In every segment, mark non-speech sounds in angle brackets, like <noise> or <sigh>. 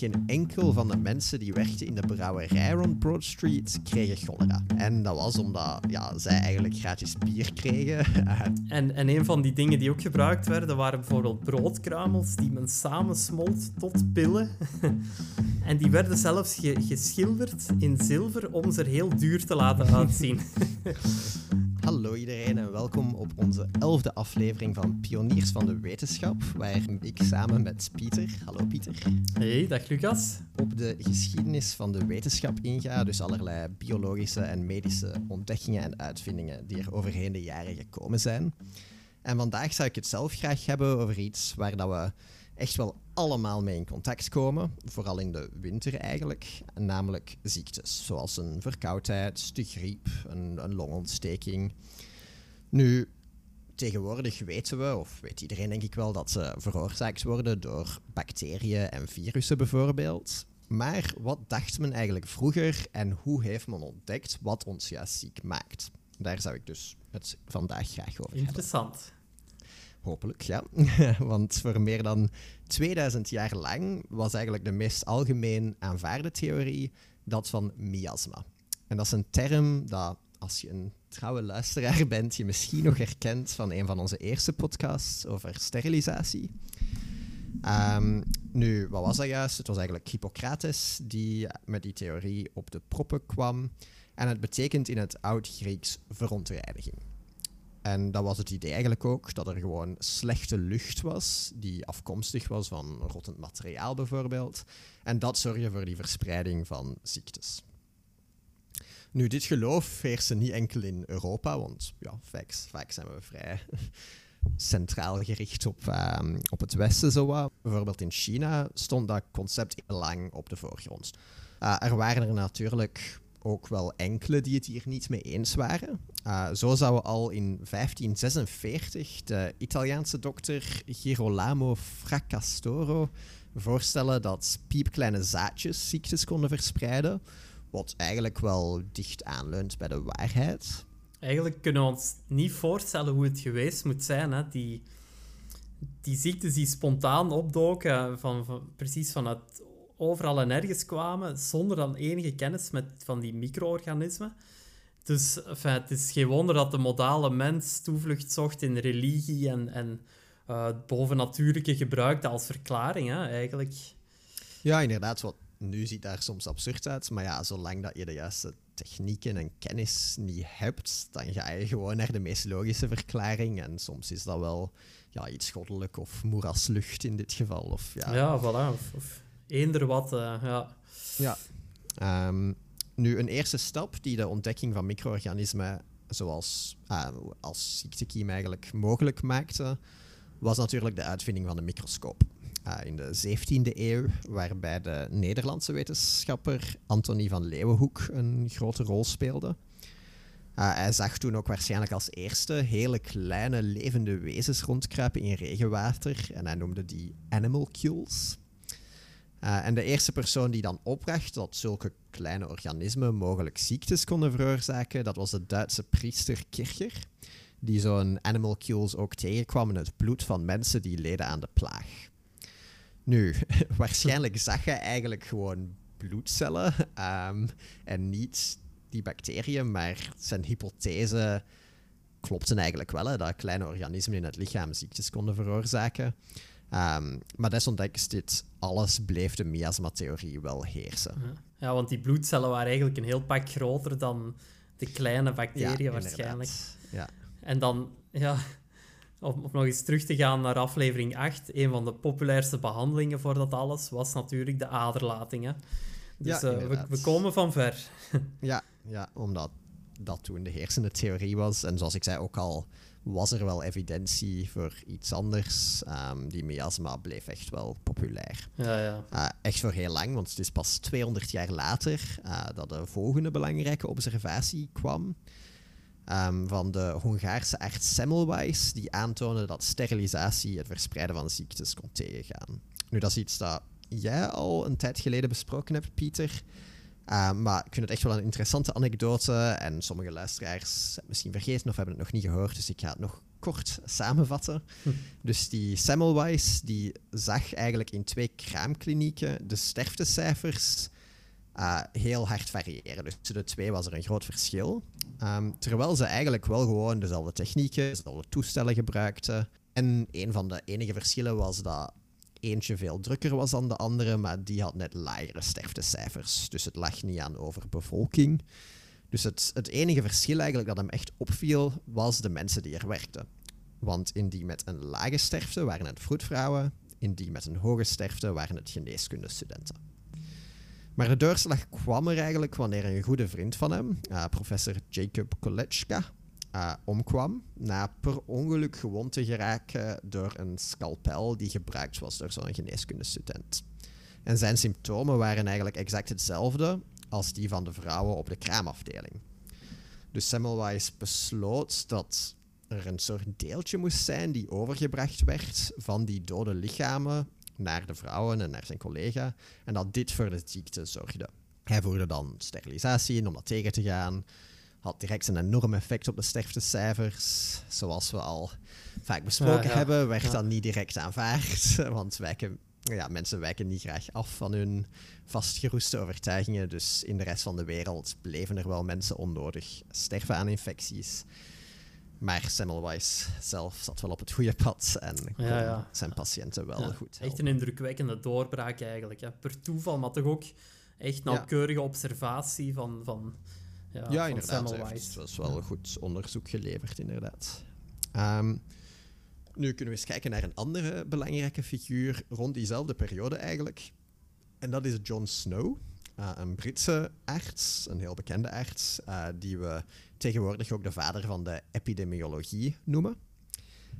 geen enkel van de mensen die werkten in de brouwerij rond Broad Street kregen cholera. En dat was omdat ja, zij eigenlijk gratis bier kregen. <laughs> En, en een van die dingen die ook gebruikt werden, waren bijvoorbeeld broodkruimels die men samensmolt tot pillen. <laughs> en die werden zelfs ge- geschilderd in zilver om ze er heel duur te laten <laughs> uitzien. Hallo iedereen en welkom op onze elfde aflevering van Pioniers van de Wetenschap, waar ik samen met Pieter, hallo Pieter, hey, dag Lucas. op de geschiedenis van de wetenschap inga, dus allerlei biologische en medische ontdekkingen en uitvindingen die er overheen de jaren gekomen zijn. En vandaag zou ik het zelf graag hebben over iets waar dat we echt wel allemaal mee in contact komen, vooral in de winter eigenlijk, namelijk ziektes, zoals een verkoudheid, de griep, een, een longontsteking. Nu, tegenwoordig weten we, of weet iedereen denk ik wel, dat ze veroorzaakt worden door bacteriën en virussen bijvoorbeeld. Maar wat dacht men eigenlijk vroeger en hoe heeft men ontdekt wat ons juist ziek maakt? Daar zou ik dus het vandaag graag over hebben. Interessant. Hopelijk, ja. <laughs> Want voor meer dan 2000 jaar lang was eigenlijk de meest algemeen aanvaarde theorie dat van miasma. En dat is een term dat, als je een trouwe luisteraar <laughs> bent, je misschien nog herkent van een van onze eerste podcasts over sterilisatie. Ehm, nu, wat was dat juist? Het was eigenlijk Hippocrates die met die theorie op de proppen kwam. En het betekent in het Oud-Grieks verontreiniging. En dat was het idee eigenlijk ook, dat er gewoon slechte lucht was, die afkomstig was van rottend materiaal bijvoorbeeld. En dat zorgde voor die verspreiding van ziektes. Nu, dit geloof heerste niet enkel in Europa, want ja, vaak, vaak zijn we vrij <laughs> centraal gericht op, ehm, op het Westen. Zo. Bijvoorbeeld in China stond dat concept heel lang op de voorgrond. Uh, er waren er natuurlijk ook wel enkele die het hier niet mee eens waren. Uh, zo zouden al in 1546 de Italiaanse dokter Girolamo Fracastoro voorstellen dat piepkleine zaadjes ziektes konden verspreiden, wat eigenlijk wel dicht aanleunt bij de waarheid. Eigenlijk kunnen we ons niet voorstellen hoe het geweest moet zijn. Hè? Die, die ziektes die spontaan opdoken, van, van, precies vanuit overal en ergens kwamen, zonder dan enige kennis met, van die micro-organismen. Dus enfin, het is geen wonder dat de modale mens toevlucht zocht in religie en, en uh, het bovennatuurlijke gebruikte als verklaring, hè, eigenlijk. Ja, inderdaad. Wat nu ziet daar soms absurd uit, maar ja, zolang dat je de juiste technieken en kennis niet hebt, dan ga je gewoon naar de meest logische verklaring. En soms is dat wel ja, iets goddelijk of moeraslucht in dit geval. Of, ja, ja voilà. Of, of eender wat, uh, ja. Ja. Um, nu, een eerste stap die de ontdekking van micro-organismen zoals uh, als ziektekiem eigenlijk mogelijk maakte, was natuurlijk de uitvinding van de microscoop. Uh, in de 17e eeuw, waarbij de Nederlandse wetenschapper Antonie van Leeuwenhoek een grote rol speelde. Uh, hij zag toen ook waarschijnlijk als eerste hele kleine levende wezens rondkruipen in regenwater en hij noemde die animalcules. Uh, en de eerste persoon die dan opbracht dat zulke kleine organismen mogelijk ziektes konden veroorzaken, dat was de Duitse priester Kircher, die zo'n animalcules ook tegenkwam in het bloed van mensen die leden aan de plaag. Nu, <laughs> waarschijnlijk zag hij eigenlijk gewoon bloedcellen um, en niet die bacteriën, maar zijn hypothese klopte eigenlijk wel, hè, dat kleine organismen in het lichaam ziektes konden veroorzaken. Um, maar desondanks dit alles bleef de miasma-theorie wel heersen. Ja. want die bloedcellen waren eigenlijk een heel pak groter dan de kleine bacteriën ja, waarschijnlijk. Ja. En dan, ja, om, om, nog eens terug te gaan naar aflevering 8, een van de populairste behandelingen voor dat alles was natuurlijk de aderlatingen. Dus ja, uh, we, we, komen van ver. <laughs> ja, ja, omdat dat toen de heersende theorie was. En zoals ik zei ook al, was er wel evidentie voor iets anders. Um, die miasma bleef echt wel populair. Ja, ja. Uh, echt voor heel lang, want het is pas 200 jaar later uh, dat de volgende belangrijke observatie kwam. Um, van de Hongaarse arts Semmelweis, die aantoonde dat sterilisatie het verspreiden van ziektes kon tegengaan. Nu, dat is iets dat jij al een tijd geleden besproken hebt, Pieter. Uh, maar ik vind het echt wel een interessante anekdote. En sommige luisteraars hebben het misschien vergeten of hebben het nog niet gehoord. Dus ik ga het nog kort samenvatten. Dus die Semmelweis die zag eigenlijk in twee kraamklinieken de sterftecijfers uh, heel hard variëren. Dus tussen de twee was er een groot verschil. Um, terwijl ze eigenlijk wel gewoon dezelfde technieken, dezelfde toestellen gebruikten. En een van de enige verschillen was dat eentje veel drukker was dan de andere, maar die had net lagere sterftecijfers. Dus het lag niet aan overbevolking. Dus het, enige verschil eigenlijk dat hem echt opviel, was de mensen die er werkten. Want in die met een lage sterfte waren het vroedvrouwen, in die met een hoge sterfte waren het geneeskundestudenten. Maar de doorslag kwam er eigenlijk wanneer een goede vriend van hem, uh, professor Jacob Kolechka, uh, omkwam na per ongeluk gewond te geraken door een scalpel die gebruikt was door zo'n geneeskundestudent. En zijn symptomen waren eigenlijk exact hetzelfde als die van de vrouwen op de kraamafdeling. Dus Semmelweis besloot dat er een soort deeltje moest zijn die overgebracht werd van die dode lichamen naar de vrouwen en naar zijn collega, en dat dit voor de ziekte zorgde. Hij voerde dan sterilisatie in om dat tegen te gaan. Had direct een enorm effect op de sterftecijfers. Zoals we al vaak besproken hebben, werd ja. dat niet direct aanvaard. <laughs> Want wijken, ja, mensen wijken niet graag af van hun vastgeroeste overtuigingen. Dus in de rest van de wereld bleven er wel mensen onnodig sterven aan infecties. Maar Semmelweis zelf zat wel op het goede pad en kon ja, ja. zijn patiënten wel goed helpen. Echt een indrukwekkende doorbraak eigenlijk. Hè. Per toeval, maar toch ook echt nauwkeurige observatie van, van, ja, ja inderdaad. Het was wel goed onderzoek geleverd, inderdaad. Um, nu kunnen we eens kijken naar een andere belangrijke figuur rond diezelfde periode eigenlijk. En dat is John Snow. Uh, een Britse arts, een heel bekende arts, uh, die we tegenwoordig ook de vader van de epidemiologie noemen.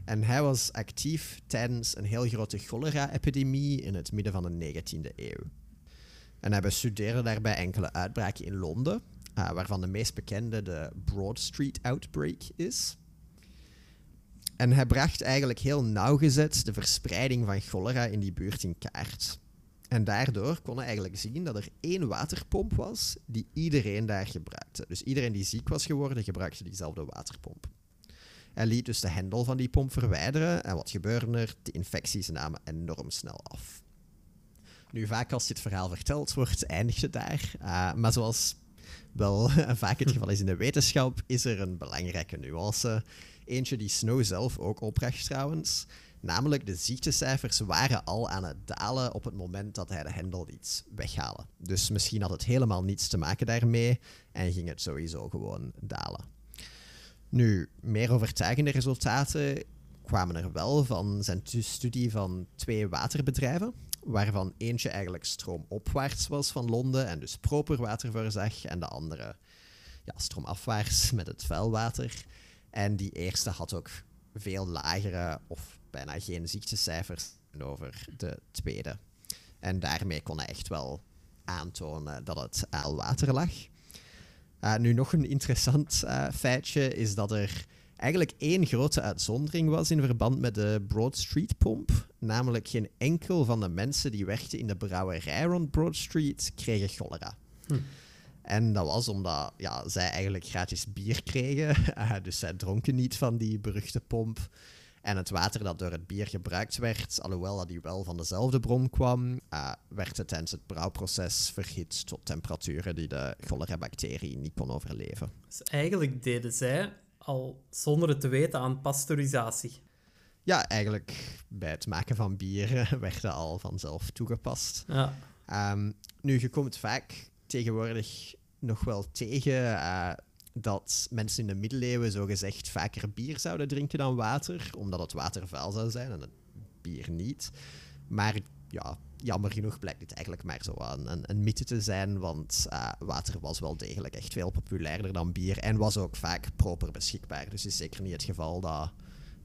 En hij was actief tijdens een heel grote cholera-epidemie in het midden van de 19e eeuw. En hij bestudeerde daarbij enkele uitbraken in Londen, uh, waarvan de meest bekende de Broad Street Outbreak is. En hij bracht eigenlijk heel nauwgezet de verspreiding van cholera in die buurt in kaart. En daardoor kon hij eigenlijk zien dat er één waterpomp was die iedereen daar gebruikte. Dus iedereen die ziek was geworden, gebruikte diezelfde waterpomp. Hij liet dus de hendel van die pomp verwijderen en wat gebeurde er? De infecties namen enorm snel af. Nu, vaak als het verhaal verteld wordt, eindigt het daar. Uh, maar zoals wel <laughs> vaak het geval is in de wetenschap, is er een belangrijke nuance. Eentje die Snow zelf ook opbracht trouwens. Namelijk, de ziektecijfers waren al aan het dalen op het moment dat hij de hendel liet weghalen. Dus misschien had het helemaal niets te maken daarmee en ging het sowieso gewoon dalen. Nu, meer overtuigende resultaten kwamen er wel van zijn studie van twee waterbedrijven, waarvan eentje eigenlijk stroomopwaarts was van Londen en dus proper water voorzag, en de andere ja, stroomafwaarts <laughs> met het vuilwater. En die eerste had ook veel lagere of bijna geen ziektecijfers over de tweede. En daarmee kon hij echt wel aantonen dat het aan water lag. Uh, nu nog een interessant uh, feitje is dat er eigenlijk één grote uitzondering was in verband met de Broad Street pomp. Namelijk geen enkel van de mensen die werkten in de brouwerij rond Broad Street kregen cholera. Hm. En dat was omdat ja, zij eigenlijk gratis bier kregen. Uh, <laughs> dus zij dronken niet van die beruchte pomp. En het water dat door het bier gebruikt werd, alhoewel dat die wel van dezelfde bron kwam, uh, werd het tijdens het brouwproces verhit tot temperaturen die de cholera-bacterie niet kon overleven. Dus eigenlijk deden zij al zonder het te weten aan pasteurisatie. Ja, eigenlijk bij het maken van bier <laughs> werd dat al vanzelf toegepast. Ja. Um, nu, je komt vaak tegenwoordig nog wel tegen uh, dat mensen in de middeleeuwen zogezegd vaker bier zouden drinken dan water, omdat het water vuil zou zijn en het bier niet. Maar ja, jammer genoeg blijkt dit eigenlijk maar zo een, een, een mythe te zijn, want uh, water was wel degelijk echt veel populairder dan bier en was ook vaak proper beschikbaar. Dus is zeker niet het geval dat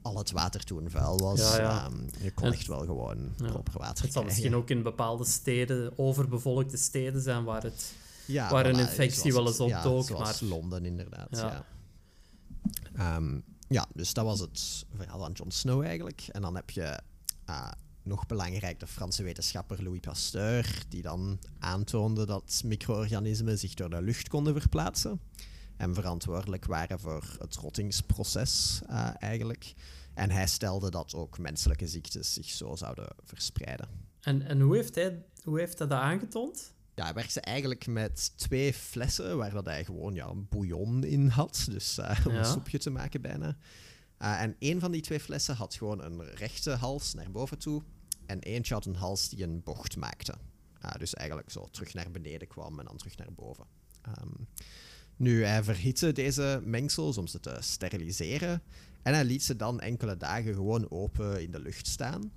al het water toen vuil was. Ja, ja. Um, je kon echt wel gewoon ja. proper water Het zal misschien ook in bepaalde steden, overbevolkte steden zijn, waar het waar een infectie wel eens opdook. Ja, maar... Londen inderdaad, ja. Um, ja, dus dat was het verhaal van John Snow eigenlijk. En dan heb je uh, nog belangrijk de Franse wetenschapper Louis Pasteur, die dan aantoonde dat micro-organismen zich door de lucht konden verplaatsen. en verantwoordelijk waren voor het rottingsproces uh, eigenlijk. En hij stelde dat ook menselijke ziektes zich zo zouden verspreiden. En, en hoe, heeft hij, hoe heeft hij dat aangetoond? Ja, hij werkte eigenlijk met twee flessen waar dat hij gewoon ja, een bouillon in had. Dus uh, <laughs> om een soepje te maken bijna. Uh, en een van die twee flessen had gewoon een rechte hals naar boven toe. En eentje had een hals die een bocht maakte. Uh, dus eigenlijk zo terug naar beneden kwam en dan terug naar boven. Um, nu, hij verhitte deze mengsels om ze te steriliseren. En hij liet ze dan enkele dagen gewoon open in de lucht staan.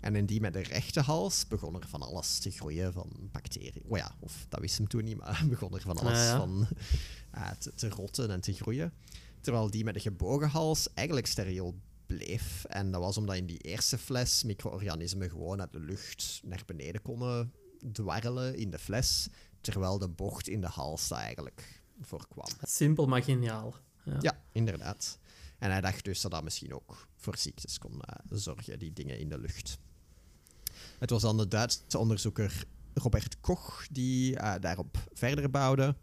En in die met de rechte hals begon er van alles te groeien van bacteriën. Oh ja, of dat wist hem toen niet, maar <laughs> begon er van alles van uh, te, te, rotten en te groeien. Terwijl die met de gebogen hals eigenlijk steriel bleef. En dat was omdat in die eerste fles micro-organismen gewoon uit de lucht naar beneden konden dwarrelen in de fles. Terwijl de bocht in de hals eigenlijk voorkwam. Simpel, maar geniaal. Ja. ja, inderdaad. En hij dacht dus dat dat misschien ook voor ziektes kon uh, zorgen, die dingen in de lucht. Het was dan de Duitse onderzoeker Robert Koch die uh, daarop verder bouwde.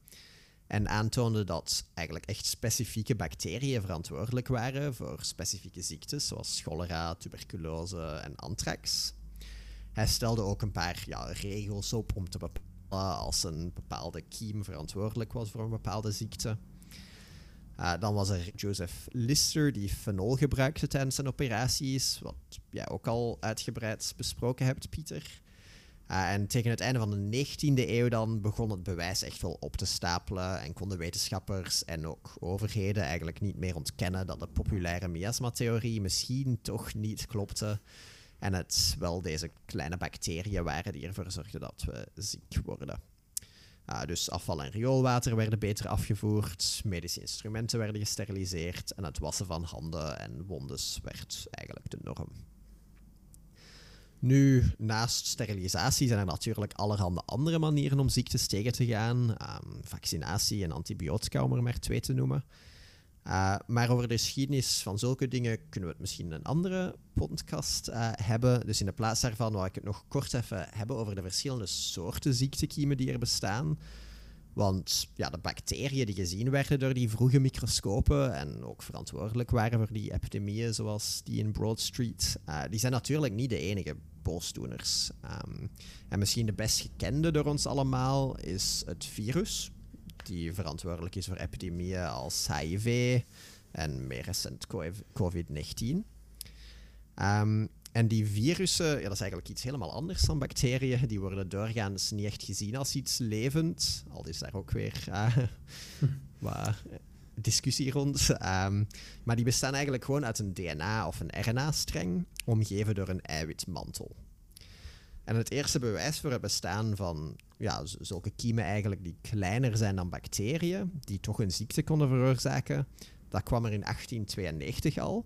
En aantoonde dat eigenlijk echt specifieke bacteriën verantwoordelijk waren voor specifieke ziektes, zoals cholera, tuberculose en anthrax. Hij stelde ook een paar regels op om te bepalen als een bepaalde kiem verantwoordelijk was voor een bepaalde ziekte. Uh, dan was er Joseph Lister, die fenol gebruikte tijdens zijn operaties, wat jij ook al uitgebreid besproken hebt, Pieter. Uh, en tegen het einde van de 19e eeuw dan begon het bewijs echt wel op te stapelen en konden wetenschappers en ook overheden eigenlijk niet meer ontkennen dat de populaire miasmatheorie misschien toch niet klopte en het wel deze kleine bacteriën waren die ervoor zorgden dat we ziek worden. Uh, dus afval en rioolwater werden beter afgevoerd, medische instrumenten werden gesteriliseerd en het wassen van handen en wondes werd eigenlijk de norm. Nu, naast sterilisatie zijn er natuurlijk allerhande andere manieren om ziektes tegen te gaan. Um, vaccinatie en antibiotica, om er maar twee te noemen. Uh, maar over de geschiedenis van zulke dingen kunnen we het misschien in een andere podcast uh, hebben. Dus in de plaats daarvan wil ik het nog kort even hebben over de verschillende soorten ziektekiemen die er bestaan. Want ja, de bacteriën die gezien werden door die vroege microscopen en ook verantwoordelijk waren voor die epidemieën zoals die in Broad Street, uh, die zijn natuurlijk niet de enige boosdoeners. Um, en misschien de best gekende door ons allemaal is het virus, die verantwoordelijk is voor epidemieën als HIV en meer recent COVID-19. Um, ehm, en die virussen, ja, dat is eigenlijk iets helemaal anders dan bacteriën. Die worden doorgaans niet echt gezien als iets levend. Al is daar ook weer <laughs> uh, discussie rond. Um, maar die bestaan eigenlijk gewoon uit een DNA- of een RNA-streng, omgeven door een eiwitmantel. En het eerste bewijs voor het bestaan van ja, zulke kiemen eigenlijk die kleiner zijn dan bacteriën, die toch een ziekte konden veroorzaken, dat kwam er in 1892 al.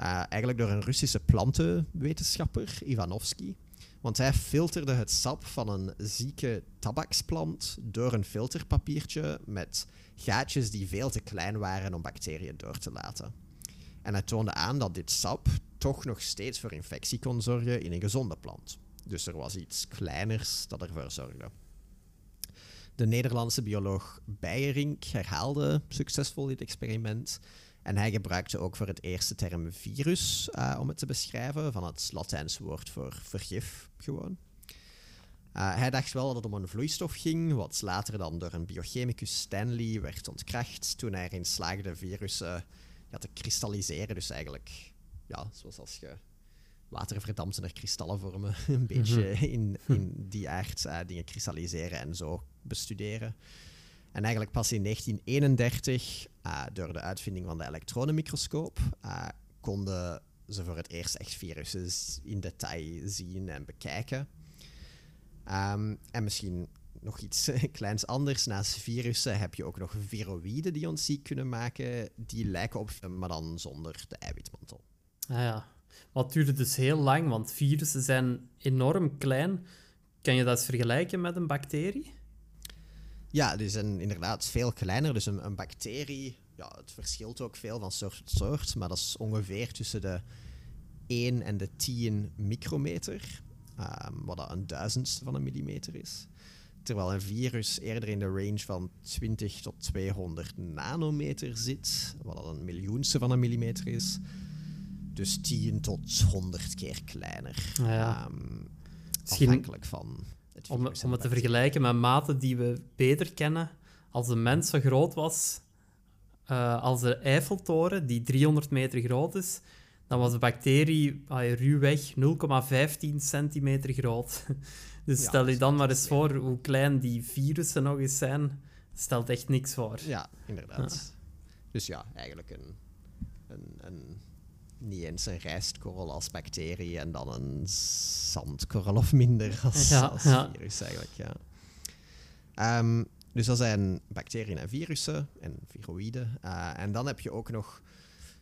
Uh, eigenlijk door een Russische plantenwetenschapper, Ivanovsky. Want hij filterde het sap van een zieke tabaksplant door een filterpapiertje met gaatjes die veel te klein waren om bacteriën door te laten. En hij toonde aan dat dit sap toch nog steeds voor infectie kon zorgen in een gezonde plant. Dus er was iets kleiners dat ervoor zorgde. De Nederlandse bioloog Beijerink herhaalde succesvol dit experiment. En hij gebruikte ook voor het eerste term virus uh, om het te beschrijven, van het Latijnse woord voor vergif gewoon. Uh, hij dacht wel dat het om een vloeistof ging, wat later dan door een biochemicus Stanley werd ontkracht toen hij erin slaagde virussen ja, te kristalliseren. Dus eigenlijk, ja, zoals als je water verdampt en er kristallen vormen. <laughs> een beetje mhm. in, in die aard uh, dingen kristalliseren en zo bestuderen. En eigenlijk pas in 1931, uh, eh, door de uitvinding van de elektronenmicroscoop, uh, konden ze voor het eerst echt virussen in detail zien en bekijken. Um, en misschien nog iets <laughs> kleins anders. Naast virussen heb je ook nog viroïden die ons ziek kunnen maken. Die lijken op, maar dan zonder de eiwitmantel. Ah ja, wat duurde dus heel lang, want virussen zijn enorm klein. Kan je dat vergelijken met een bacterie? Ja, die zijn inderdaad veel kleiner. Dus een, een bacterie, ja, het verschilt ook veel van soort tot soort, maar dat is ongeveer tussen de 1 en de 10 micrometer, um, wat dat een duizendste van een millimeter is. terwijl een virus eerder in de range van 20 tot 200 nanometer zit, wat al een miljoenste van een millimeter is. Dus 10 tot 100 keer kleiner. Ja. Um, Misschien afhankelijk van het Om, het te vergelijken met maten die we beter kennen. Als een mens zo groot was eh, als de Eiffeltoren, die 300 meter groot is, dan was de bacterie uh, ruwweg 0,15 centimeter groot. <laughs> dus Ja, stel je dan maar eens voor hoe klein die virussen nog eens zijn. Stelt echt niks voor. Ja, inderdaad. Dus ja, eigenlijk een, een, een, niet eens een rijstkorrel als bacterie en dan een zandkorrel of minder <laughs> als, Ja, als ja. virus eigenlijk. Ja. Ehm, dus dat zijn bacteriën en virussen en viroïden. Eh, en dan heb je ook nog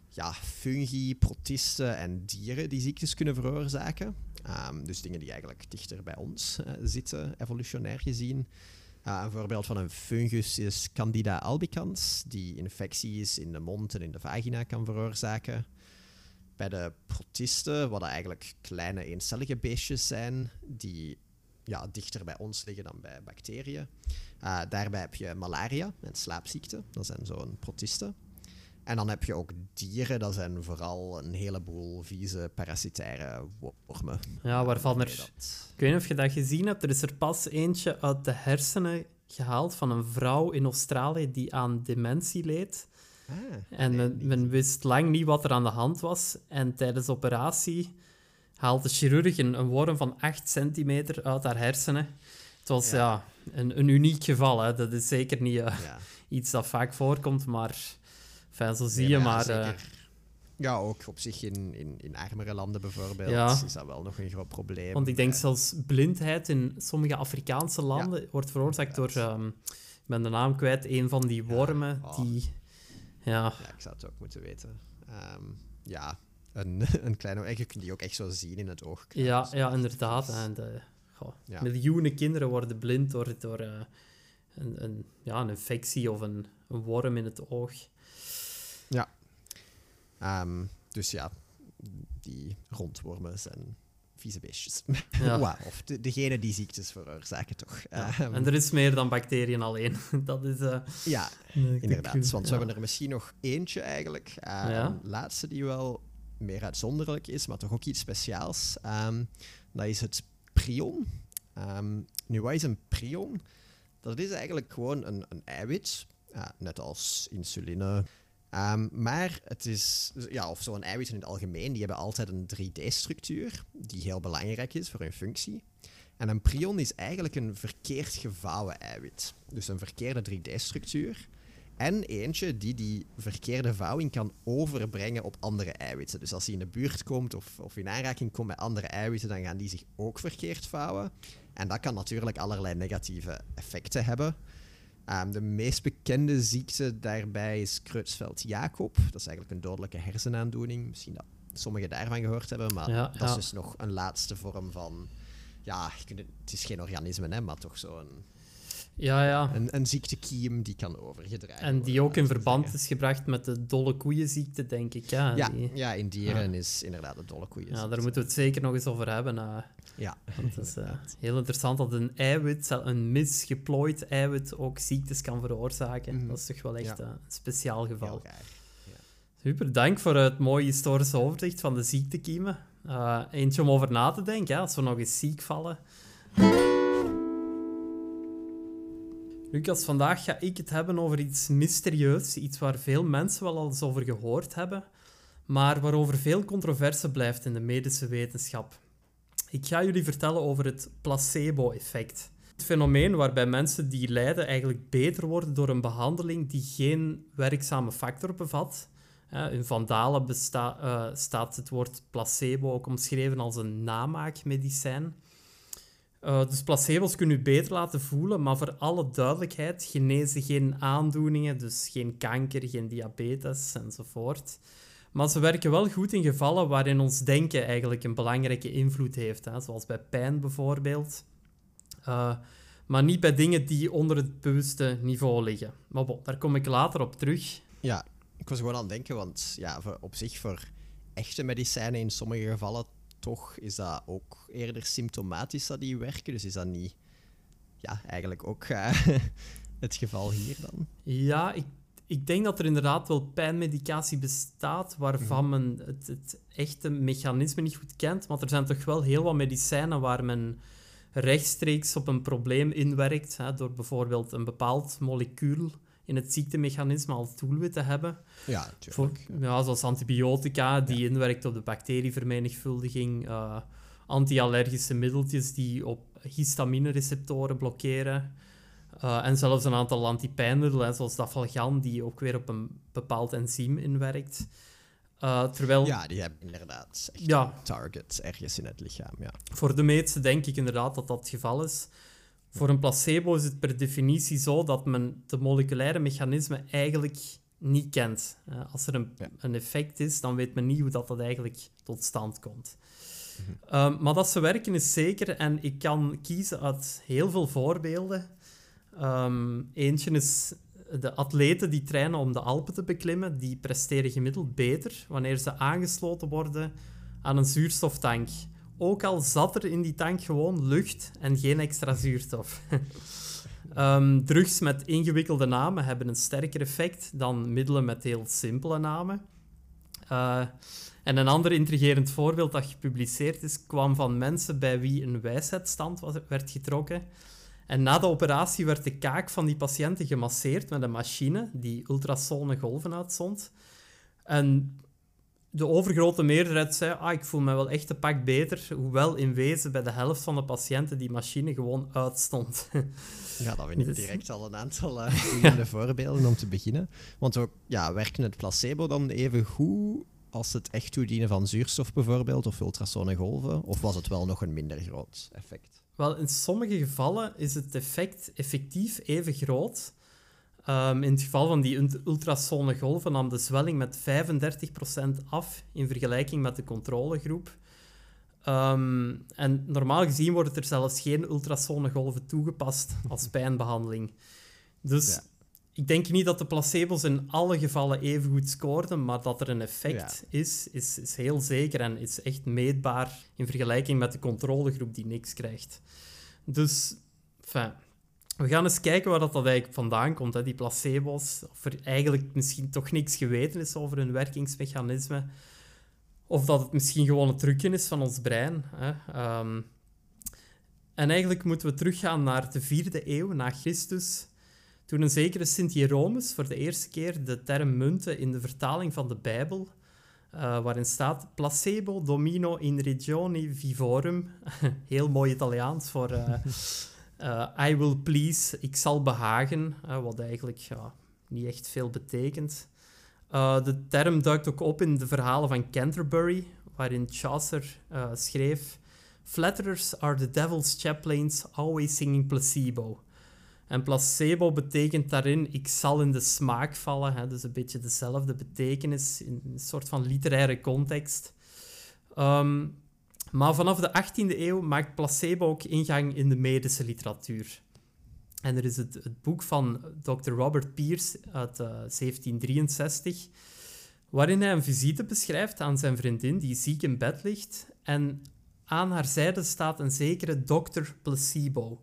ja, fungi, protisten en dieren die ziektes kunnen veroorzaken. Ehm, dus dingen die eigenlijk dichter bij ons eh, zitten, evolutionair gezien. Uh, een voorbeeld van een fungus is Candida albicans, die infecties in de mond en in de vagina kan veroorzaken. Bij de protisten, wat eigenlijk kleine eencellige beestjes zijn, die ja, dichter bij ons liggen dan bij bacteriën. Uh, daarbij heb je malaria en slaapziekte, dat zijn zo'n protisten. En dan heb je ook dieren, dat zijn vooral een heleboel vieze parasitaire wormen. Ja, waarvan er... Dat- Ik weet niet of je dat gezien hebt. Er is er pas eentje uit de hersenen gehaald van een vrouw in Australië die aan dementie leed. Ah, En men, wist lang niet wat er aan de hand was. En tijdens de operatie haalt de chirurg een, een worm van 8 centimeter uit haar hersenen. Het was ja. Ja. een, een uniek geval. Hè. Dat is zeker niet eh, Ja. <laughs> iets dat vaak voorkomt, maar enfin, zo zie Nee, je ja, maar. eh, ja, ook op zich in, in, in armere landen bijvoorbeeld Ja. is dat wel nog een groot probleem. want ik denk Eh, zelfs blindheid in sommige Afrikaanse landen wordt veroorzaakt door, ehm, ik ben de naam kwijt, een van die wormen oh. die... Ja, Ja, ik zou het ook moeten weten. Ehm, ja, een, <laughs> een kleine... en Je kunt die ook echt zo zien in het oog. ja, Dus ja is inderdaad. En de, goh, Ja. Miljoenen kinderen worden blind door, door eh, een, een, ja, een infectie of een, een worm in het oog. Ehm, dus ja, die rondwormen zijn vieze beestjes. <laughs> Ja. Of de, degene die ziektes veroorzaken, toch? Ja. Ehm, En er is meer dan bacteriën alleen. <laughs> Dat is... eh, ja, <laughs> de Inderdaad, want we hebben er misschien nog eentje eigenlijk. Een laatste die wel meer uitzonderlijk is, maar toch ook iets speciaals. Ehm, dat is het prion. Ehm, nu, wat is een prion? Dat is eigenlijk gewoon een, een eiwit, net als insuline. Ehm, maar het is, ja, of zo'n eiwit in het algemeen, die hebben altijd een 3D-structuur, die heel belangrijk is voor hun functie. En een prion is eigenlijk een verkeerd gevouwen eiwit. Dus een verkeerde 3D-structuur. En eentje die die verkeerde vouwing kan overbrengen op andere eiwitten. Dus als die in de buurt komt of, of in aanraking komt met andere eiwitten, dan gaan die zich ook verkeerd vouwen. En dat kan natuurlijk allerlei negatieve effecten hebben. Ehm, de meest bekende ziekte daarbij is Creutzfeldt-Jakob. Dat is eigenlijk een dodelijke hersenaandoening. Misschien dat sommigen daarvan gehoord hebben, maar Ja, dat ja. is dus nog een laatste vorm van... Ja, het, het is geen organisme, hè, maar toch zo'n Ja, ja. een, een ziektekiem die kan overgedragen En die ook in verband zeggen. is gebracht met de dolle koeienziekte, denk ik. Ja, Ja, die- ja, in dieren is inderdaad de dolle koeien. ja daar moeten we het zeker nog eens over hebben. Ja, Want het is eh, heel interessant dat een eiwit, een misgeplooid eiwit, ook ziektes kan veroorzaken. Mhm. Dat is toch wel echt Ja. eh, een speciaal geval. raar. Super, dank voor het mooie historische overzicht van de ziektekiemen. Eh, eentje om over na te denken, hè, als we nog eens ziek vallen. Lucas, vandaag ga ik het hebben over iets mysterieus, iets waar veel mensen wel al eens over gehoord hebben, maar waarover veel controverse blijft in de medische wetenschap. Ik ga jullie vertellen over het placebo-effect. Het fenomeen waarbij mensen die lijden eigenlijk beter worden door een behandeling die geen werkzame factor bevat. In Vandalen besta- eh, staat het woord placebo ook omschreven als een namaakmedicijn. Eh, dus placebo's kunnen u beter laten voelen, maar voor alle duidelijkheid genezen geen aandoeningen, dus geen kanker, geen diabetes enzovoort. Maar ze werken wel goed in gevallen waarin ons denken eigenlijk een belangrijke invloed heeft, hè, zoals bij pijn bijvoorbeeld. Eh, maar niet bij dingen die onder het bewuste niveau liggen. Maar bon, daar kom ik later op terug. Ja, ik was gewoon aan het denken, want ja, op zich voor echte medicijnen in sommige gevallen toch is dat ook eerder symptomatisch dat die werken. Dus is dat niet ja, eigenlijk ook <laughs> het geval hier dan. Ja, ik, ik denk dat er inderdaad wel pijnmedicatie bestaat waarvan mhm. men het, het echte mechanisme niet goed kent. Maar er zijn toch wel heel wat medicijnen waar men rechtstreeks op een probleem inwerkt. Hè, door bijvoorbeeld een bepaald molecuul in het ziektemechanisme als doelwit te hebben. Ja, natuurlijk. Ja, zoals antibiotica, die ja. inwerkt op de bacterievermenigvuldiging. Uh, anti-allergische middeltjes die op histamine-receptoren blokkeren. Uh, en zelfs een aantal antipijnmiddelen, zoals dafalgan, die ook weer op een bepaald enzym inwerkt. Uh, terwijl... Ja, die hebben inderdaad ja. targets ergens in het lichaam. Ja. Voor de meeste denk ik inderdaad dat dat het geval is. Voor een placebo is het per definitie zo dat men de moleculaire mechanismen eigenlijk niet kent. Uh, als er een, een, effect is, dan weet men niet hoe dat, dat eigenlijk tot stand komt. Mhm. Uh, maar dat ze werken is zeker, en ik kan kiezen uit heel veel voorbeelden. Um, eentje is de atleten die trainen om de Alpen te beklimmen, die presteren gemiddeld beter wanneer ze aangesloten worden aan een zuurstoftank. Ook al zat er in die tank gewoon lucht en geen extra zuurstof. um, <laughs> drugs met ingewikkelde namen hebben een sterker effect dan middelen met heel simpele namen. Uh, en een ander intrigerend voorbeeld dat gepubliceerd is, kwam van mensen bij wie een wijsheidsstand werd getrokken. En na de operatie werd de kaak van die patiënten gemasseerd met een machine die ultrasone golven uitzond. En de overgrote meerderheid zei, ah, ik voel me wel echt een pak beter, hoewel in wezen bij de helft van de patiënten die machine gewoon uitstond. <laughs> Ja, dat vind ik dus- direct al een aantal uh, <laughs> voorbeelden om te beginnen. Want ook, ja, werken het placebo dan even goed als het echt toedienen van zuurstof bijvoorbeeld, of ultrasone golven, of was het wel nog een minder groot effect? Wel, in sommige gevallen is het effect effectief even groot. Um, in het geval van die ultrasone golven nam de zwelling met 35% af in vergelijking met de controlegroep. Um, en normaal gezien worden er zelfs geen ultrasone golven toegepast als <laughs> pijnbehandeling. Dus ik denk niet dat de placebo's in alle gevallen even goed scoorden, maar dat er een effect is, is, is heel zeker en is echt meetbaar in vergelijking met de controlegroep die niks krijgt. Dus, enfin, we gaan eens kijken waar dat, dat eigenlijk vandaan komt, hè, die placebo's. Of er eigenlijk misschien toch niks geweten is over hun werkingsmechanisme. Of dat het misschien gewoon een trucje is van ons brein. Hè. Um, en eigenlijk moeten we teruggaan naar de vierde eeuw na Christus toen een zekere Sint Jeromus voor de eerste keer de term munten in de vertaling van de Bijbel, uh, waarin staat placebo domino in regioni vivorum, <laughs> heel mooi Italiaans voor uh, <laughs> I will please, ik zal behagen, wat eigenlijk ja, niet echt veel betekent. de term duikt ook op in de verhalen van Canterbury, waarin Chaucer schreef Flatterers are the devil's chaplains, always singing placebo. En placebo betekent daarin, ik zal in de smaak vallen. Hè, dus een beetje dezelfde betekenis in een soort van literaire context. Ehm, maar vanaf de 18e eeuw maakt placebo ook ingang in de medische literatuur. En er is het, het boek van Dr. Robert Pierce uit 1763, eh, waarin hij een visite beschrijft aan zijn vriendin die ziek in bed ligt. En aan haar zijde staat een zekere dokter Placebo.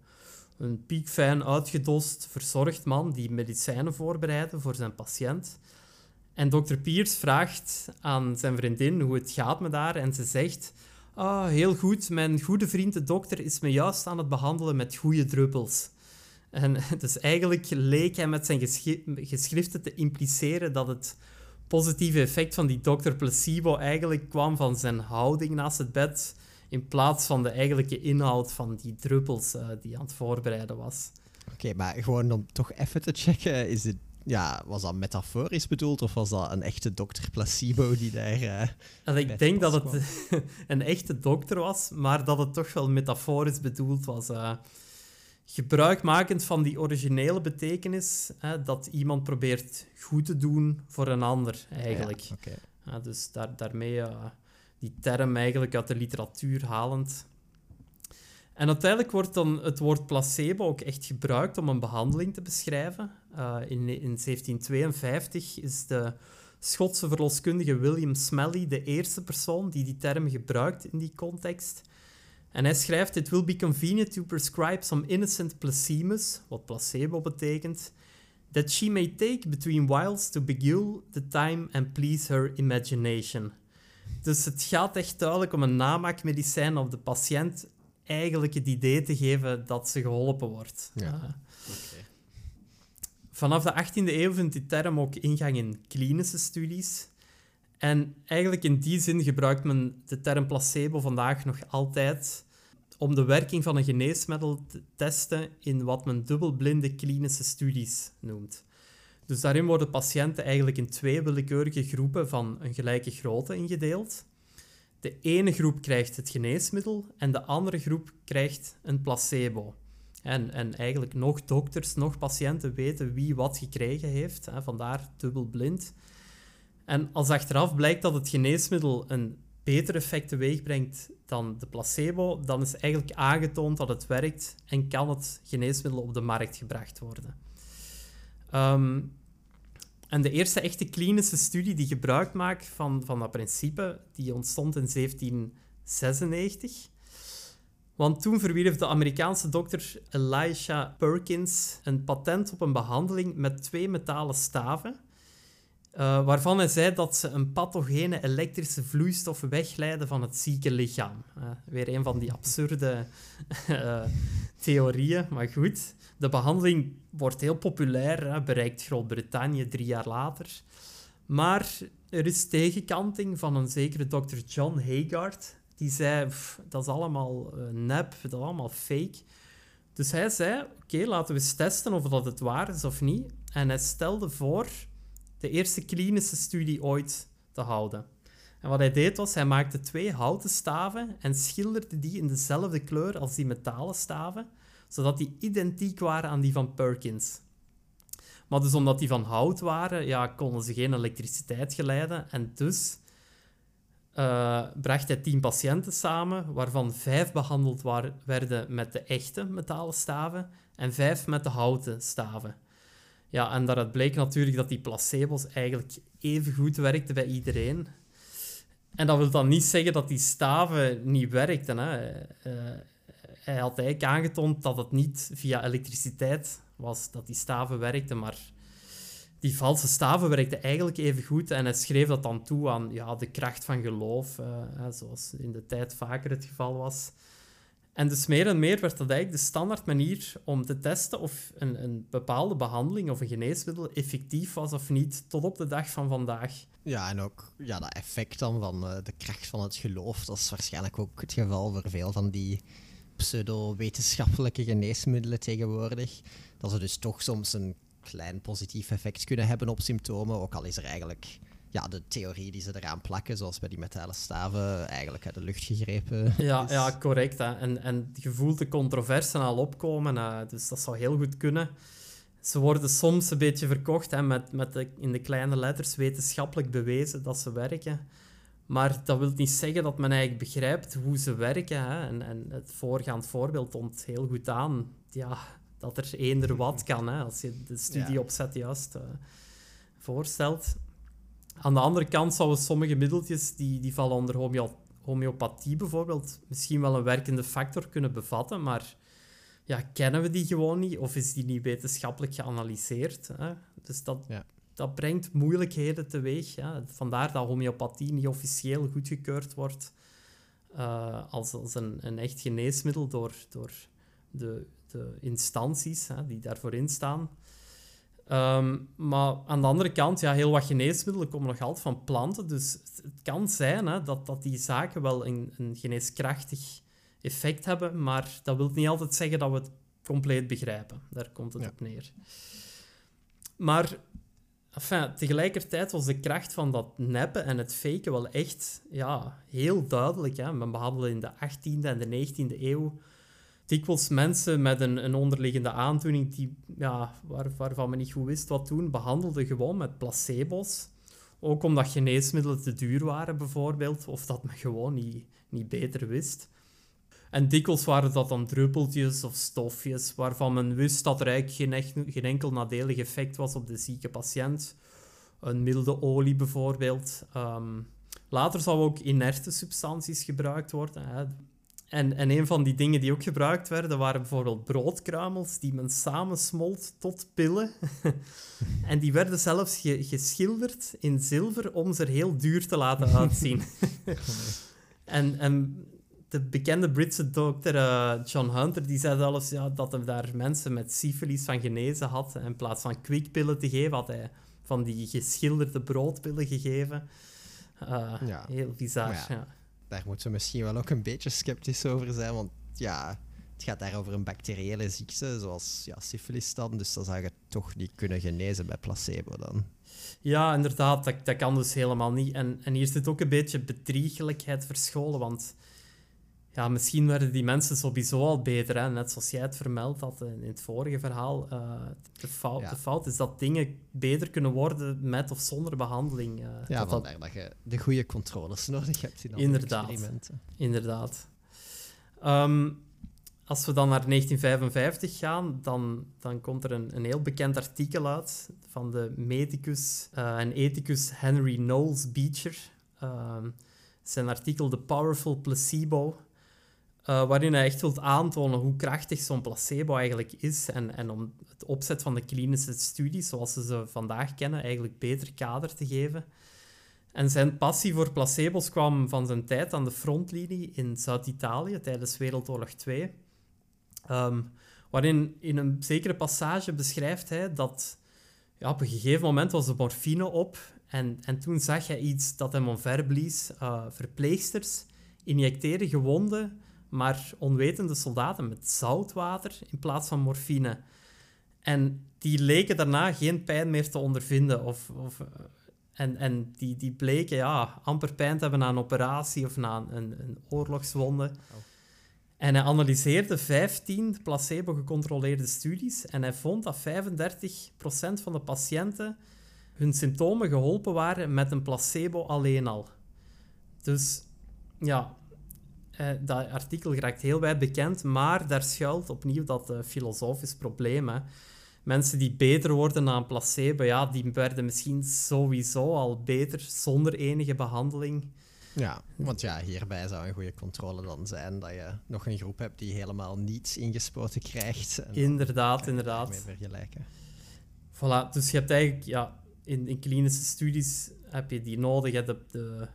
Een piekfijn, uitgedost, verzorgd man die medicijnen voorbereidde voor zijn patiënt. En dokter Piers vraagt aan zijn vriendin hoe het gaat met haar en ze zegt... Ah, heel goed, mijn goede vriend de dokter is me juist aan het behandelen met goede druppels. En <laughs> dus eigenlijk leek hij met zijn geschriften te impliceren dat het positieve effect van die dokter Placebo eigenlijk kwam van zijn houding naast het bed in plaats van de eigenlijke inhoud van die druppels uh, die aan het voorbereiden was. Oké, maar gewoon om toch even te checken, is het, ja, was dat metaforisch bedoeld of was dat een echte dokter placebo die daar... Uh, ik denk dat het <laughs> een echte dokter was, maar dat het toch wel metaforisch bedoeld was. Uh, gebruikmakend van die originele betekenis, dat iemand probeert goed te doen voor een ander, eigenlijk. Ja, dus daar, daarmee die term eigenlijk uit de literatuur halend. En uiteindelijk wordt dan het woord placebo ook echt gebruikt om een behandeling te beschrijven. Uh, in, in 1752 is de Schotse verloskundige William Smalley de eerste persoon die die term gebruikt in die context. En hij schrijft: It will be convenient to prescribe some innocent placemus, wat placebo betekent, that she may take between whiles to beguile the time and please her imagination. Dus het gaat echt duidelijk om een namaakmedicijn om de patiënt eigenlijk het idee te geven dat ze geholpen wordt. Ja. Uh, Vanaf de 18e eeuw vindt die term ook ingang in klinische studies. En eigenlijk in die zin gebruikt men de term placebo vandaag nog altijd om de werking van een geneesmiddel te testen in wat men dubbelblinde klinische studies noemt. Dus daarin worden patiënten eigenlijk in twee willekeurige groepen van een gelijke grootte ingedeeld. De ene groep krijgt het geneesmiddel en de andere groep krijgt een placebo. En, en eigenlijk nog dokters, nog patiënten weten wie wat gekregen heeft. Hè, vandaar dubbelblind. En als achteraf blijkt dat het geneesmiddel een beter effect teweeg brengt dan de placebo, dan is eigenlijk aangetoond dat het werkt en kan het geneesmiddel op de markt gebracht worden. Um, en de eerste echte klinische studie die gebruik maakt van, van dat principe, die ontstond in 1796. Want toen verwierf de Amerikaanse dokter Elisha Perkins een patent op een behandeling met twee metalen staven, uh, waarvan hij zei dat ze een pathogene elektrische vloeistof wegleiden van het zieke lichaam. Uh, weer een van die absurde uh, <laughs> theorieën, maar goed. De behandeling wordt heel populair, bereikt Groot-Brittannië drie jaar later. Maar er is tegenkanting van een zekere dokter John Haygard. Die zei, dat is allemaal uh, nep, dat is allemaal fake. Dus hij zei, oké, laten we eens testen of dat het waar is of niet. En hij stelde voor de eerste klinische studie ooit te houden. En wat hij deed was, hij maakte twee houten staven en schilderde die in dezelfde kleur als die metalen staven zodat die identiek waren aan die van Perkins. Maar dus omdat die van hout waren, ja, konden ze geen elektriciteit geleiden. En dus uh, bracht hij tien patiënten samen, waarvan vijf behandeld waren, werden met de echte metalen staven en vijf met de houten staven. Ja, en daaruit bleek natuurlijk dat die placebo's eigenlijk even goed werkten bij iedereen. En dat wil dan niet zeggen dat die staven niet werkten. Hè. Uh, hij had eigenlijk aangetoond dat het niet via elektriciteit was dat die staven werkten, maar die valse staven werkten eigenlijk even goed. En hij schreef dat dan toe aan ja, de kracht van geloof, uh, zoals in de tijd vaker het geval was. En dus meer en meer werd dat eigenlijk de standaard manier om te testen of een, een bepaalde behandeling of een geneesmiddel effectief was of niet, tot op de dag van vandaag. Ja, en ook ja, dat effect dan van uh, de kracht van het geloof, dat is waarschijnlijk ook het geval voor veel van die pseudo-wetenschappelijke geneesmiddelen tegenwoordig. Dat ze dus toch soms een klein positief effect kunnen hebben op symptomen. Ook al is er eigenlijk ja, de theorie die ze eraan plakken, zoals bij die metalen staven, eigenlijk uit de lucht gegrepen. <laughs> Ja, ja correct. Hè. En, en je voelt de controversen al opkomen, uh, dus dat zou heel goed kunnen. Ze worden soms een beetje verkocht hè, met, met de, in de kleine letters wetenschappelijk bewezen dat ze werken. Maar dat wil niet zeggen dat men eigenlijk begrijpt hoe ze werken. Hè? En, en het voorgaand voorbeeld toont heel goed aan ja, dat er eender wat <laughs> kan, hè? als je de studieopzet juist uh, voorstelt. Aan de andere kant zouden sommige middeltjes die, die vallen onder homeo homeopathie bijvoorbeeld misschien wel een werkende factor kunnen bevatten, maar ja, kennen we die gewoon niet of is die niet wetenschappelijk geanalyseerd? Hè? Dus dat, ja dat brengt moeilijkheden teweeg. Ja. Vandaar dat homeopathie niet officieel goedgekeurd wordt uh, als, als een, een echt geneesmiddel door, door de, de instanties hè, die daarvoor instaan. Um, maar aan de andere kant, ja, heel wat geneesmiddelen komen nog altijd van planten. Dus het, kan zijn hè, dat, dat die zaken wel een, een geneeskrachtig effect hebben, maar dat wil niet altijd zeggen dat we het compleet begrijpen. Daar komt het op neer. Maar Enfin, tegelijkertijd was de kracht van dat neppen en het faken wel echt ja, heel duidelijk. Hè. Men behandelde in de 18e en de 19e eeuw dikwijls mensen met een, een onderliggende aandoening die, ja, waar, waarvan men niet goed wist wat doen, behandelde gewoon met placebo's. Ook omdat geneesmiddelen te duur waren, bijvoorbeeld, of dat men gewoon niet, niet beter wist. En dikwijls waren dat dan druppeltjes of stofjes waarvan men wist dat er eigenlijk geen, geen enkel nadelig effect was op de zieke patiënt. Een milde olie bijvoorbeeld. Um, later zou ook inerte substanties gebruikt worden. Hè. En, en een van die dingen die ook gebruikt werden, waren bijvoorbeeld broodkruimels die men samensmolt tot pillen. <laughs> en die werden zelfs geschilderd in zilver om ze er heel duur te laten <laughs> uitzien. en, en de bekende Britse dokter uh, John Hunter die zei zelfs ja, dat hij daar mensen met syfilis van genezen had. In plaats van kwikpillen te geven, had hij van die geschilderde broodpillen gegeven. Uh, ja. Heel bizar, ja daar moeten we misschien wel ook een beetje sceptisch over zijn. Want ja, het gaat daar over een bacteriële ziekte, zoals ja, syfilis dan. Dus dan zou je toch niet kunnen genezen bij placebo dan. Ja, inderdaad, dat, dat kan dus helemaal niet. En, en hier zit ook een beetje bedriegelijkheid verscholen, want ja, misschien werden die mensen sowieso al beter. Hè? Net zoals jij het vermeld had in het vorige verhaal. Uh, de, fout, de fout is dat dingen beter kunnen worden met of zonder behandeling. Uh, ja, dat vandaar dat je de goede controles nodig hebt in inderdaad, experimenten. Inderdaad. Um, als we dan naar 1955 gaan, dan, dan komt er een, een heel bekend artikel uit van de medicus uh, en ethicus Henry Knowles Beecher. Uh, zijn artikel The Powerful Placebo uh, waarin hij echt wilt aantonen hoe krachtig zo'n placebo eigenlijk is en, en om het opzet van de klinische studies, zoals ze ze vandaag kennen, eigenlijk beter kader te geven. En zijn passie voor placebo's kwam van zijn tijd aan de frontlinie in Zuid-Italië tijdens Wereldoorlog 2. Um, ehm, waarin in een zekere passage beschrijft hij dat ja, op een gegeven moment was de morfine op en, en toen zag hij iets dat hem omverblies. Uh, verpleegsters injecteren gewonden maar onwetende soldaten met zoutwater in plaats van morfine. En die leken daarna geen pijn meer te ondervinden. Of, of, eh, en en die, die bleken ja, amper pijn te hebben na een operatie of na een, een oorlogswonde. Oh. En hij analyseerde 15 placebo-gecontroleerde studies en hij vond dat 35% van de patiënten hun symptomen geholpen waren met een placebo alleen al. Dus ja, uh, dat artikel raakt heel wijd bekend, maar daar schuilt opnieuw dat uh, filosofisch probleem. Hè. Mensen die beter worden na een placebo, ja, die werden misschien sowieso al beter zonder enige behandeling. Ja, want ja, hierbij zou een goede controle dan zijn dat je nog een groep hebt die helemaal niets ingespoten krijgt. Inderdaad, inderdaad. Mee vergelijken. Voilà, dus je hebt eigenlijk, ja, in, in klinische studies heb je die nodig, hè, de, de,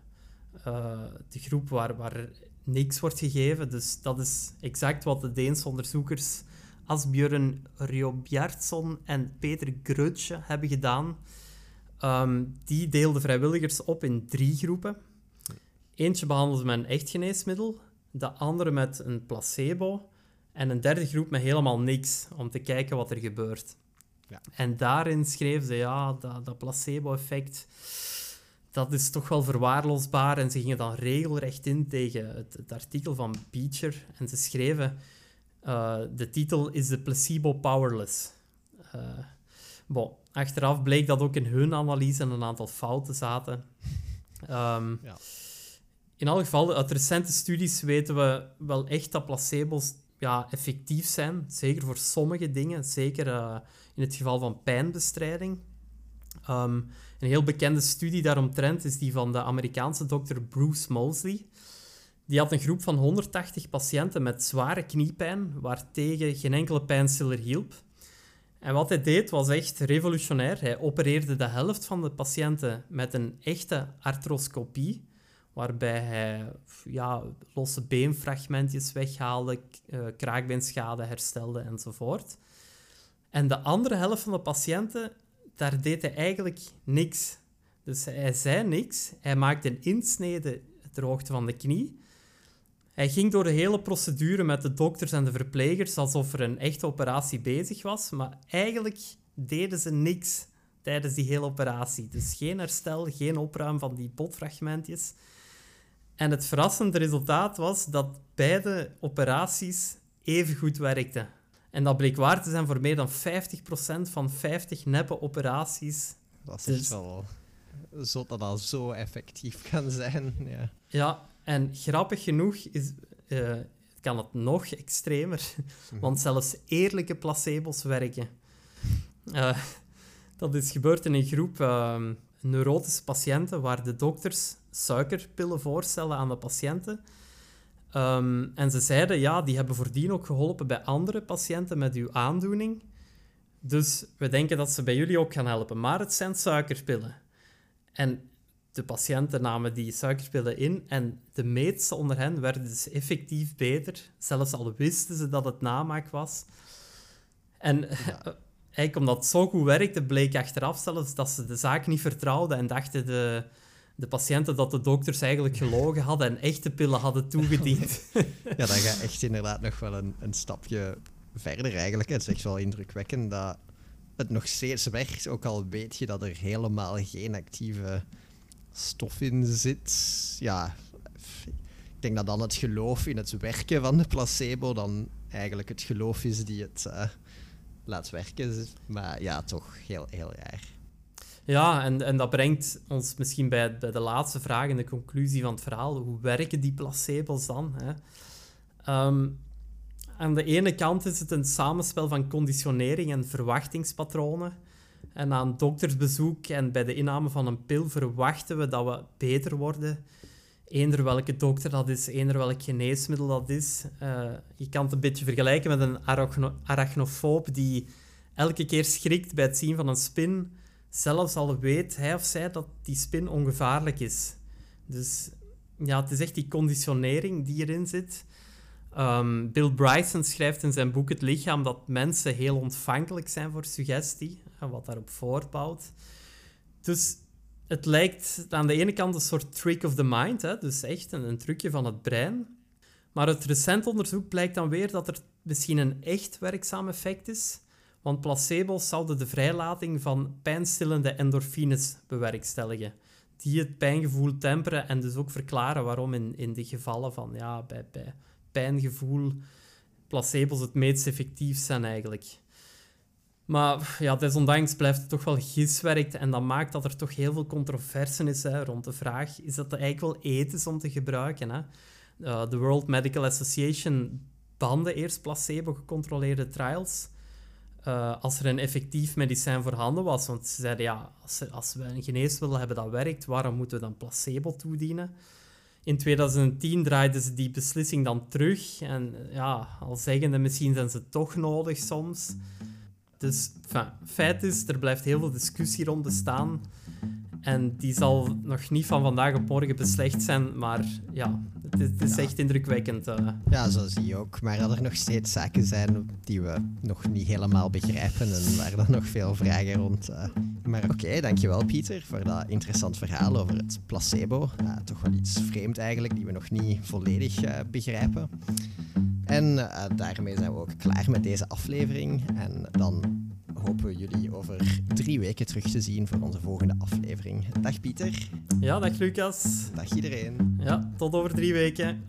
uh, de groep waar, waar niks wordt gegeven. Dus dat is exact wat de Deense onderzoekers Asbjörn Rjobjartsson en Peter Grutje hebben gedaan. Um, die deelden vrijwilligers op in drie groepen. Eentje behandelde met een echt geneesmiddel, de andere met een placebo en een derde groep met helemaal niks, om te kijken wat er gebeurt. Ja. En daarin schreven ze, ja, dat, dat placebo-effect dat is toch wel verwaarloosbaar. En ze gingen dan regelrecht in tegen het, het artikel van Beecher. En ze schreven, uh, de titel is The Placebo Powerless. Uh, bon, achteraf bleek dat ook in hun analyse een aantal fouten zaten. Um, ja. In elk geval, uit recente studies weten we wel echt dat placebo's ja, effectief zijn. Zeker voor sommige dingen. Zeker uh, in het geval van pijnbestrijding. Um, een heel bekende studie daaromtrent is die van de Amerikaanse dokter Bruce Mosley. Die had een groep van 180 patiënten met zware kniepijn, waartegen geen enkele pijnstiller hielp. En wat hij deed was echt revolutionair. Hij opereerde de helft van de patiënten met een echte arthroscopie, waarbij hij ja, losse beenfragmentjes weghaalde, uh, kraakbeenschade herstelde enzovoort. En de andere helft van de patiënten daar deed hij eigenlijk niks. Dus hij zei niks. Hij maakte een insnede ter hoogte van de knie. Hij ging door de hele procedure met de dokters en de verplegers alsof er een echte operatie bezig was, maar eigenlijk deden ze niks tijdens die hele operatie. Dus geen herstel, geen opruim van die botfragmentjes. En het verrassende resultaat was dat beide operaties even goed werkten. En dat bleek waar te zijn voor meer dan 50% van 50 neppe operaties. Dat is dus... wel zo dat dat zo effectief <laughs> kan zijn. Ja, ja en grappig genoeg is, uh, kan het nog extremer, mhm. want zelfs eerlijke placebo's werken. Uh, dat is gebeurd in een groep uh, neurotische patiënten waar de dokters suikerpillen voorstellen aan de patiënten. Ehm, en ze zeiden, ja, die hebben voordien ook geholpen bij andere patiënten met uw aandoening. Dus we denken dat ze bij jullie ook gaan helpen. Maar het zijn suikerpillen. En de patiënten namen die suikerpillen in en de meeste onder hen werden dus effectief beter. Zelfs al wisten ze dat het namaak was. En <laughs> eigenlijk omdat het zo goed werkte, bleek achteraf zelfs dat ze de zaak niet vertrouwden en dachten de, de patiënten dat de dokters eigenlijk gelogen hadden en echte pillen hadden toegediend. <laughs> ja, dan ga echt inderdaad nog wel een, een stapje verder eigenlijk. Het is echt wel indrukwekkend dat het nog steeds werkt, ook al weet je dat er helemaal geen actieve stof in zit. Ja, ik denk dat dan het geloof in het werken van de placebo dan eigenlijk het geloof is die het uh, laat werken. Maar ja, toch heel, heel raar. Ja, en, en dat brengt ons misschien bij, bij de laatste vraag en de conclusie van het verhaal. Hoe werken die placebo's dan? Hè? Ehm, aan de ene kant is het een samenspel van conditionering en verwachtingspatronen. En aan doktersbezoek en bij de inname van een pil verwachten we dat we beter worden. Eender welke dokter dat is, eender welk geneesmiddel dat is. Uh, je kan het een beetje vergelijken met een arachnofoob die elke keer schrikt bij het zien van een spin, zelfs al weet hij of zij dat die spin ongevaarlijk is. Dus ja, het is echt die conditionering die erin zit. Um, Bill Bryson schrijft in zijn boek Het Lichaam dat mensen heel ontvankelijk zijn voor suggestie en wat daarop voortbouwt. Dus het lijkt aan de ene kant een soort trick of the mind, hè? dus echt een, een trucje van het brein. Maar het recent onderzoek blijkt dan weer dat er misschien een echt werkzaam effect is, want placebo's zouden de vrijlating van pijnstillende endorfines bewerkstelligen, die het pijngevoel temperen en dus ook verklaren waarom in, in de gevallen van ja, bij, bij pijngevoel placebo's het meest effectief zijn eigenlijk. Maar ja, desondanks blijft het toch wel giswerk en dat maakt dat er toch heel veel controverse is hè, rond de vraag, is dat eigenlijk wel ethisch om te gebruiken? Hè? Uh, de World Medical Association bande eerst placebo-gecontroleerde trials uh, als er een effectief medicijn voorhanden was. Want ze zeiden, ja, als, als we een geneesmiddel hebben dat werkt, waarom moeten we dan placebo toedienen? In 2010 draaiden ze die beslissing dan terug. En ja, al zeggende, misschien zijn ze toch nodig soms. Dus feit is, er blijft heel veel discussie rond bestaan. En die zal nog niet van vandaag op morgen beslecht zijn, maar ja, het, is echt indrukwekkend. Uh. Ja, zo zie je ook. Maar dat er nog steeds zaken zijn die we nog niet helemaal begrijpen en waar dan nog veel vragen rond. Uh. Maar oké, dankjewel Pieter voor dat interessant verhaal over het placebo. toch wel iets vreemd eigenlijk, die we nog niet volledig uh, begrijpen. En daarmee zijn we ook klaar met deze aflevering. En dan hopen we jullie over drie weken terug te zien voor onze volgende aflevering. Dag Pieter. Ja, dag Lucas. Dag iedereen. Ja, tot over drie weken.